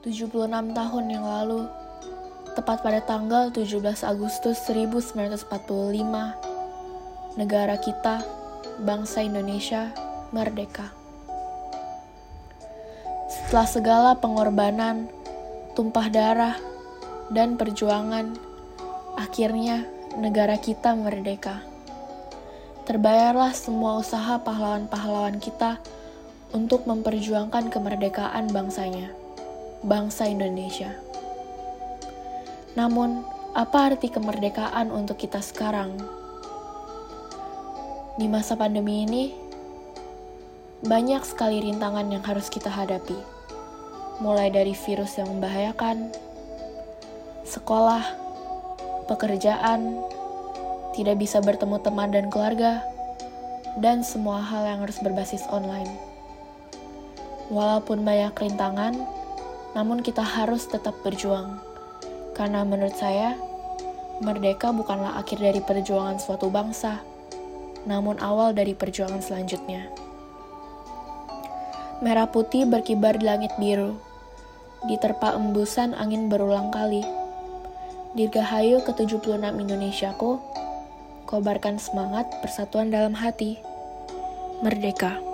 76 tahun yang lalu, tepat pada tanggal 17 Agustus 1945, negara kita, bangsa Indonesia, merdeka. Setelah segala pengorbanan, tumpah darah, dan perjuangan, akhirnya negara kita merdeka. Terbayarlah semua usaha pahlawan-pahlawan kita untuk memperjuangkan kemerdekaan bangsanya bangsa Indonesia. Namun, apa arti kemerdekaan untuk kita sekarang? Di masa pandemi ini, banyak sekali rintangan yang harus kita hadapi, mulai dari virus yang membahayakan, sekolah, pekerjaan, tidak bisa bertemu teman dan keluarga, dan semua hal yang harus berbasis online. Walaupun banyak rintangan, namun kita harus tetap berjuang. Karena menurut saya, merdeka bukanlah akhir dari perjuangan suatu bangsa, namun awal dari perjuangan selanjutnya. Merah putih berkibar di langit biru, diterpa embusan angin berulang kali. Dirgahayu ke-76 Indonesiaku, kobarkan semangat persatuan dalam hati. Merdeka.